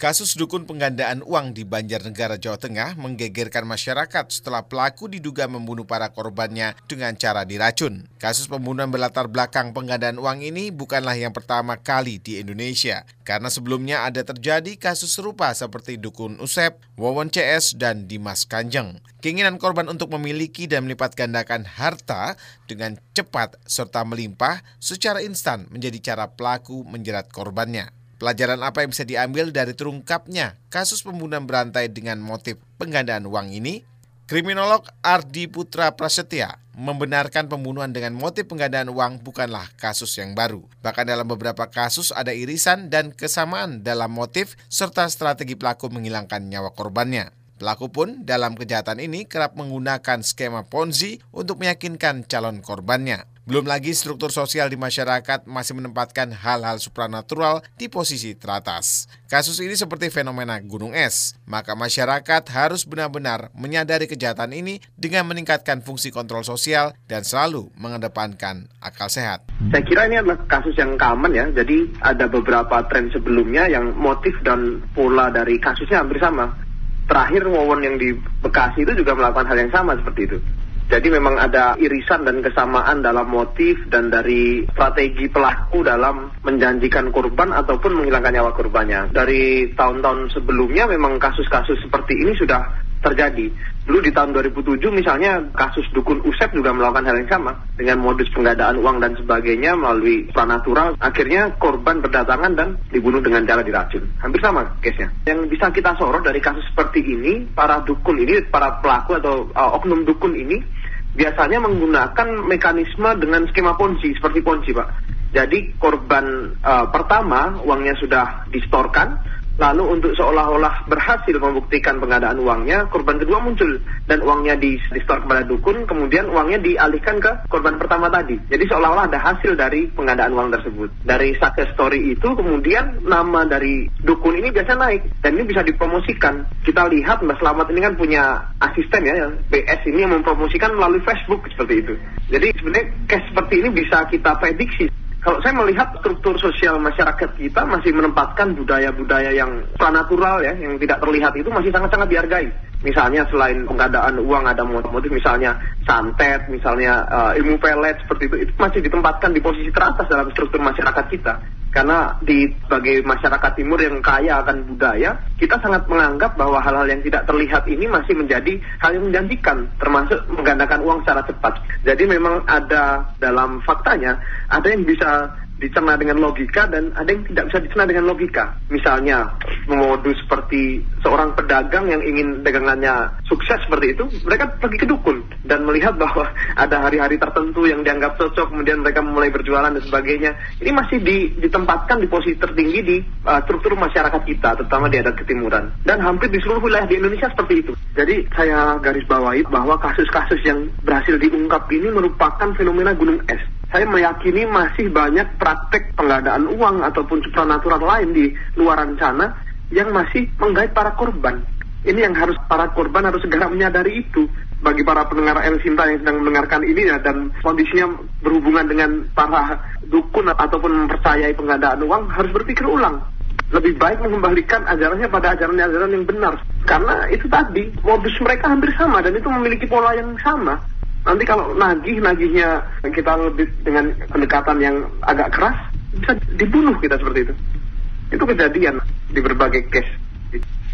Kasus dukun penggandaan uang di Banjarnegara, Jawa Tengah menggegerkan masyarakat setelah pelaku diduga membunuh para korbannya dengan cara diracun. Kasus pembunuhan berlatar belakang penggandaan uang ini bukanlah yang pertama kali di Indonesia, karena sebelumnya ada terjadi kasus serupa seperti dukun Usep, Wawon CS, dan Dimas Kanjeng. Keinginan korban untuk memiliki dan melipat gandakan harta dengan cepat serta melimpah secara instan menjadi cara pelaku menjerat korbannya. Pelajaran apa yang bisa diambil dari terungkapnya kasus pembunuhan berantai dengan motif penggandaan uang ini? Kriminolog Ardi Putra Prasetya membenarkan pembunuhan dengan motif penggandaan uang bukanlah kasus yang baru. Bahkan dalam beberapa kasus ada irisan dan kesamaan dalam motif serta strategi pelaku menghilangkan nyawa korbannya. Pelaku pun dalam kejahatan ini kerap menggunakan skema Ponzi untuk meyakinkan calon korbannya. Belum lagi struktur sosial di masyarakat masih menempatkan hal-hal supranatural di posisi teratas. Kasus ini seperti fenomena gunung es, maka masyarakat harus benar-benar menyadari kejahatan ini dengan meningkatkan fungsi kontrol sosial dan selalu mengedepankan akal sehat. Saya kira ini adalah kasus yang common ya, jadi ada beberapa tren sebelumnya yang motif dan pola dari kasusnya hampir sama. Terakhir Wawon yang di Bekasi itu juga melakukan hal yang sama seperti itu. Jadi memang ada irisan dan kesamaan dalam motif dan dari strategi pelaku dalam menjanjikan korban ataupun menghilangkan nyawa korbannya. Dari tahun-tahun sebelumnya memang kasus-kasus seperti ini sudah terjadi. Dulu di tahun 2007 misalnya kasus dukun Usep juga melakukan hal yang sama dengan modus penggandaan uang dan sebagainya melalui supranatural. Akhirnya korban berdatangan dan dibunuh dengan cara diracun. Hampir sama case-nya. Yang bisa kita sorot dari kasus seperti ini, para dukun ini, para pelaku atau uh, oknum dukun ini biasanya menggunakan mekanisme dengan skema ponzi seperti ponzi pak. Jadi korban uh, pertama uangnya sudah distorkan, Lalu untuk seolah-olah berhasil membuktikan pengadaan uangnya, korban kedua muncul dan uangnya di, di store kepada dukun, kemudian uangnya dialihkan ke korban pertama tadi. Jadi seolah-olah ada hasil dari pengadaan uang tersebut. Dari success story itu kemudian nama dari dukun ini biasa naik dan ini bisa dipromosikan. Kita lihat Mbak Selamat ini kan punya asisten ya, BS ini yang mempromosikan melalui Facebook seperti itu. Jadi sebenarnya case seperti ini bisa kita prediksi kalau saya melihat struktur sosial masyarakat kita masih menempatkan budaya-budaya yang pranatural ya, yang tidak terlihat itu masih sangat-sangat dihargai. Misalnya selain pengadaan uang ada motif misalnya santet, misalnya uh, ilmu pelet seperti itu, itu masih ditempatkan di posisi teratas dalam struktur masyarakat kita. Karena di sebagai masyarakat timur yang kaya akan budaya, kita sangat menganggap bahwa hal-hal yang tidak terlihat ini masih menjadi hal yang menjanjikan, termasuk menggandakan uang secara cepat. Jadi memang ada dalam faktanya, ada yang bisa dicerna dengan logika dan ada yang tidak bisa dicerna dengan logika. Misalnya modus seperti seorang pedagang yang ingin dagangannya sukses seperti itu, mereka pergi ke dukun dan melihat bahwa ada hari-hari tertentu yang dianggap cocok, kemudian mereka mulai berjualan dan sebagainya. Ini masih di, ditempatkan di posisi tertinggi di uh, struktur masyarakat kita, terutama di adat ketimuran. Dan hampir di seluruh wilayah di Indonesia seperti itu. Jadi saya garis bawahi bahwa kasus-kasus yang berhasil diungkap ini merupakan fenomena gunung es saya meyakini masih banyak praktek penggandaan uang ataupun supranatural lain di luar sana yang masih menggait para korban. Ini yang harus para korban harus segera menyadari itu. Bagi para pendengar El Sinta yang sedang mendengarkan ini ya dan kondisinya berhubungan dengan para dukun ataupun mempercayai penggandaan uang harus berpikir ulang. Lebih baik mengembalikan ajarannya pada ajaran-ajaran yang benar. Karena itu tadi, modus mereka hampir sama dan itu memiliki pola yang sama. Nanti kalau nagih, nagihnya kita lebih dengan pendekatan yang agak keras, bisa dibunuh kita seperti itu. Itu kejadian di berbagai case.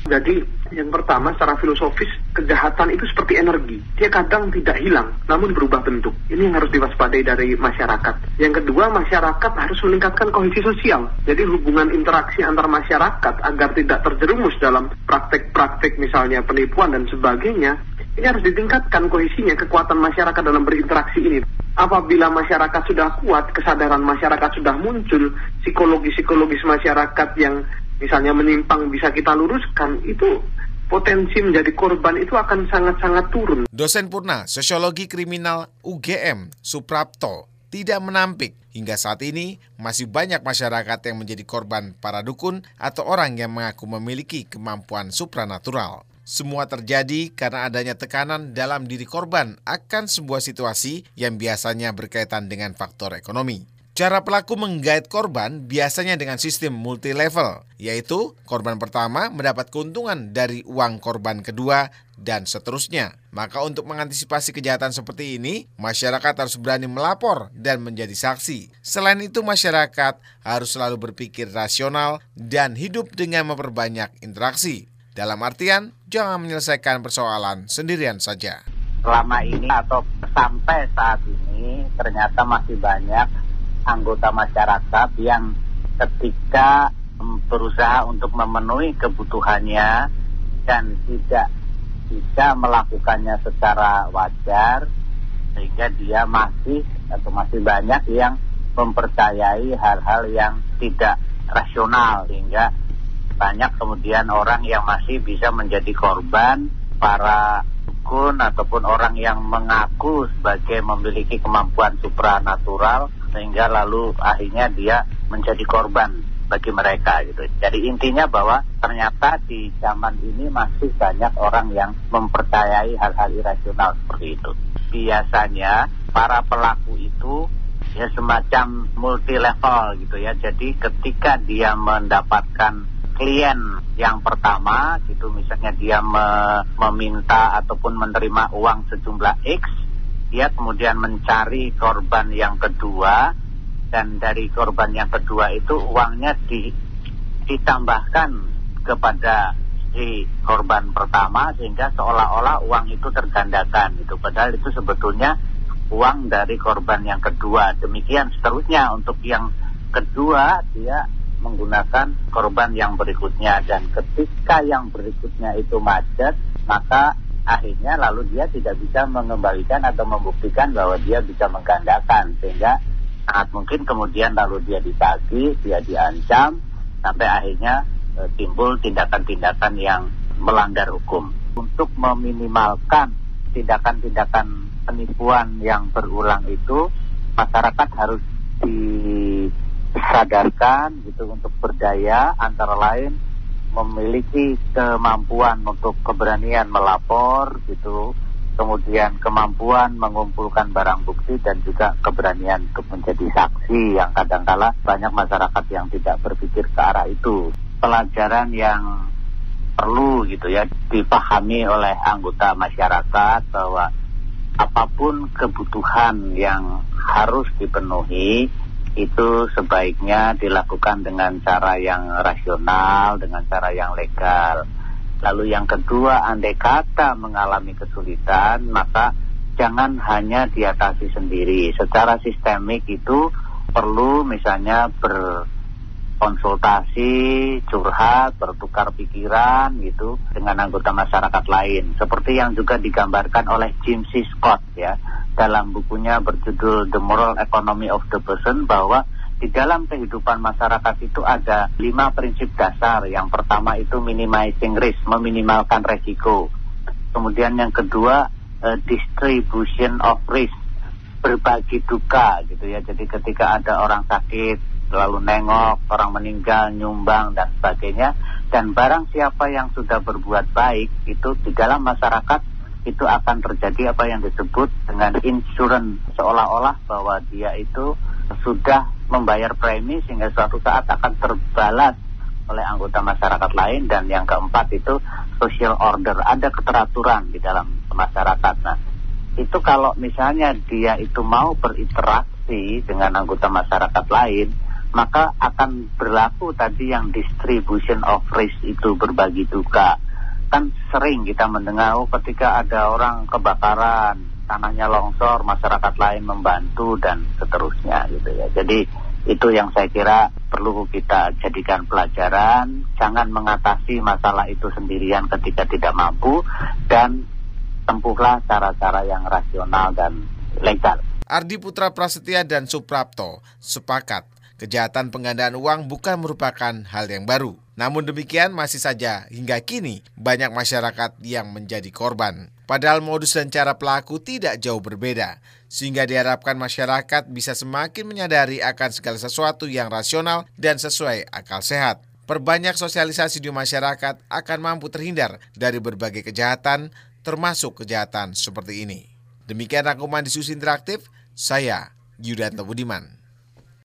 Jadi yang pertama secara filosofis kejahatan itu seperti energi. Dia kadang tidak hilang namun berubah bentuk. Ini yang harus diwaspadai dari masyarakat. Yang kedua masyarakat harus meningkatkan kohesi sosial. Jadi hubungan interaksi antar masyarakat agar tidak terjerumus dalam praktek-praktek misalnya penipuan dan sebagainya ini harus ditingkatkan kohesinya, kekuatan masyarakat dalam berinteraksi ini. Apabila masyarakat sudah kuat, kesadaran masyarakat sudah muncul, psikologis-psikologis masyarakat yang misalnya menyimpang bisa kita luruskan, itu potensi menjadi korban itu akan sangat-sangat turun. Dosen Purna Sosiologi Kriminal UGM, Suprapto, tidak menampik hingga saat ini masih banyak masyarakat yang menjadi korban para dukun atau orang yang mengaku memiliki kemampuan supranatural. Semua terjadi karena adanya tekanan dalam diri korban akan sebuah situasi yang biasanya berkaitan dengan faktor ekonomi. Cara pelaku menggait korban biasanya dengan sistem multi level, yaitu korban pertama mendapat keuntungan dari uang korban kedua dan seterusnya. Maka untuk mengantisipasi kejahatan seperti ini, masyarakat harus berani melapor dan menjadi saksi. Selain itu, masyarakat harus selalu berpikir rasional dan hidup dengan memperbanyak interaksi. Dalam artian, jangan menyelesaikan persoalan sendirian saja. Selama ini atau sampai saat ini ternyata masih banyak anggota masyarakat yang ketika berusaha untuk memenuhi kebutuhannya dan tidak bisa melakukannya secara wajar sehingga dia masih atau masih banyak yang mempercayai hal-hal yang tidak rasional sehingga banyak kemudian orang yang masih bisa menjadi korban para dukun ataupun orang yang mengaku sebagai memiliki kemampuan supranatural sehingga lalu akhirnya dia menjadi korban bagi mereka gitu. Jadi intinya bahwa ternyata di zaman ini masih banyak orang yang mempercayai hal-hal irasional seperti itu. Biasanya para pelaku itu ya semacam multi level gitu ya. Jadi ketika dia mendapatkan klien yang pertama gitu misalnya dia me meminta ataupun menerima uang sejumlah X dia kemudian mencari korban yang kedua dan dari korban yang kedua itu uangnya di, ditambahkan kepada si korban pertama sehingga seolah-olah uang itu tergandakan gitu. Padahal itu sebetulnya uang dari korban yang kedua. Demikian seterusnya untuk yang kedua dia menggunakan korban yang berikutnya dan ketika yang berikutnya itu macet maka akhirnya lalu dia tidak bisa mengembalikan atau membuktikan bahwa dia bisa menggandakan sehingga sangat mungkin kemudian lalu dia ditagih, dia diancam sampai akhirnya e, timbul tindakan-tindakan yang melanggar hukum. Untuk meminimalkan tindakan-tindakan penipuan yang berulang itu masyarakat harus disadarkan gitu untuk berdaya antara lain memiliki kemampuan untuk keberanian melapor gitu kemudian kemampuan mengumpulkan barang bukti dan juga keberanian untuk menjadi saksi yang kadangkala banyak masyarakat yang tidak berpikir ke arah itu. Pelajaran yang perlu gitu ya dipahami oleh anggota masyarakat bahwa apa pun kebutuhan yang harus dipenuhi itu sebaiknya dilakukan dengan cara yang rasional, dengan cara yang legal. Lalu yang kedua, andai kata mengalami kesulitan, maka jangan hanya diatasi sendiri. Secara sistemik itu perlu misalnya berkonsultasi, curhat, bertukar pikiran gitu dengan anggota masyarakat lain. Seperti yang juga digambarkan oleh Jim C. Scott ya dalam bukunya berjudul The Moral Economy of the Person bahwa di dalam kehidupan masyarakat itu ada lima prinsip dasar. Yang pertama itu minimizing risk, meminimalkan resiko. Kemudian yang kedua uh, distribution of risk, berbagi duka gitu ya. Jadi ketika ada orang sakit lalu nengok, orang meninggal, nyumbang dan sebagainya. Dan barang siapa yang sudah berbuat baik itu di dalam masyarakat itu akan terjadi apa yang disebut dengan insurance. Seolah-olah bahwa dia itu sudah membayar premi sehingga suatu saat akan terbalas oleh anggota masyarakat lain. Dan yang keempat itu social order. Ada keteraturan di dalam masyarakat. Nah itu kalau misalnya dia itu mau berinteraksi dengan anggota masyarakat lain maka akan berlaku tadi yang distribution of risk itu berbagi duka kan sering kita mendengar oh, ketika ada orang kebakaran tanahnya longsor masyarakat lain membantu dan seterusnya gitu ya. Jadi itu yang saya kira perlu kita jadikan pelajaran. Jangan mengatasi masalah itu sendirian ketika tidak mampu dan tempuhlah cara-cara yang rasional dan legal. Ardi Putra Prasetya dan Suprapto sepakat kejahatan penggandaan uang bukan merupakan hal yang baru. Namun demikian masih saja hingga kini banyak masyarakat yang menjadi korban. Padahal modus dan cara pelaku tidak jauh berbeda, sehingga diharapkan masyarakat bisa semakin menyadari akan segala sesuatu yang rasional dan sesuai akal sehat. Perbanyak sosialisasi di masyarakat akan mampu terhindar dari berbagai kejahatan, termasuk kejahatan seperti ini. Demikian rangkuman diskusi interaktif, saya Yudanto Budiman.